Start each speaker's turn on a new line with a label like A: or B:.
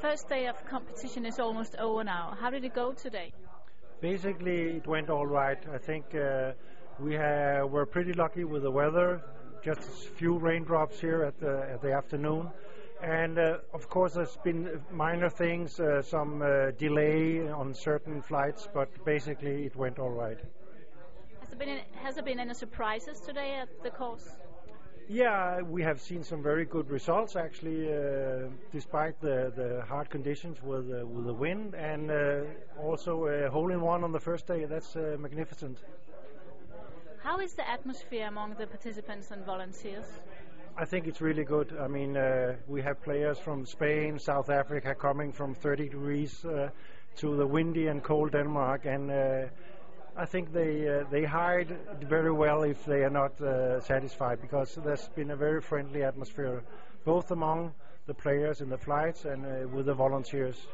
A: first day of competition is almost over now. How did it go today?
B: Basically, it went all right. I think uh, we were pretty lucky with the weather. Just a few raindrops here at the, at the afternoon. And uh, of course, there's been minor things, uh, some uh, delay on certain flights, but basically it went all right.
A: Has there been any, has there been any surprises today at the course?
B: Yeah, we have seen some very good results actually, uh, despite the, the hard conditions with uh, with the wind, and uh, also a hole in one on the first day. That's uh, magnificent.
A: How is the atmosphere among the participants and volunteers?
B: I think it's really good. I mean, uh, we have players from Spain, South Africa coming from 30 degrees uh, to the windy and cold Denmark, and I think they uh, they hide very well if they are not uh, satisfied because there's been a very friendly atmosphere both among the players in the flights and uh, with the volunteers.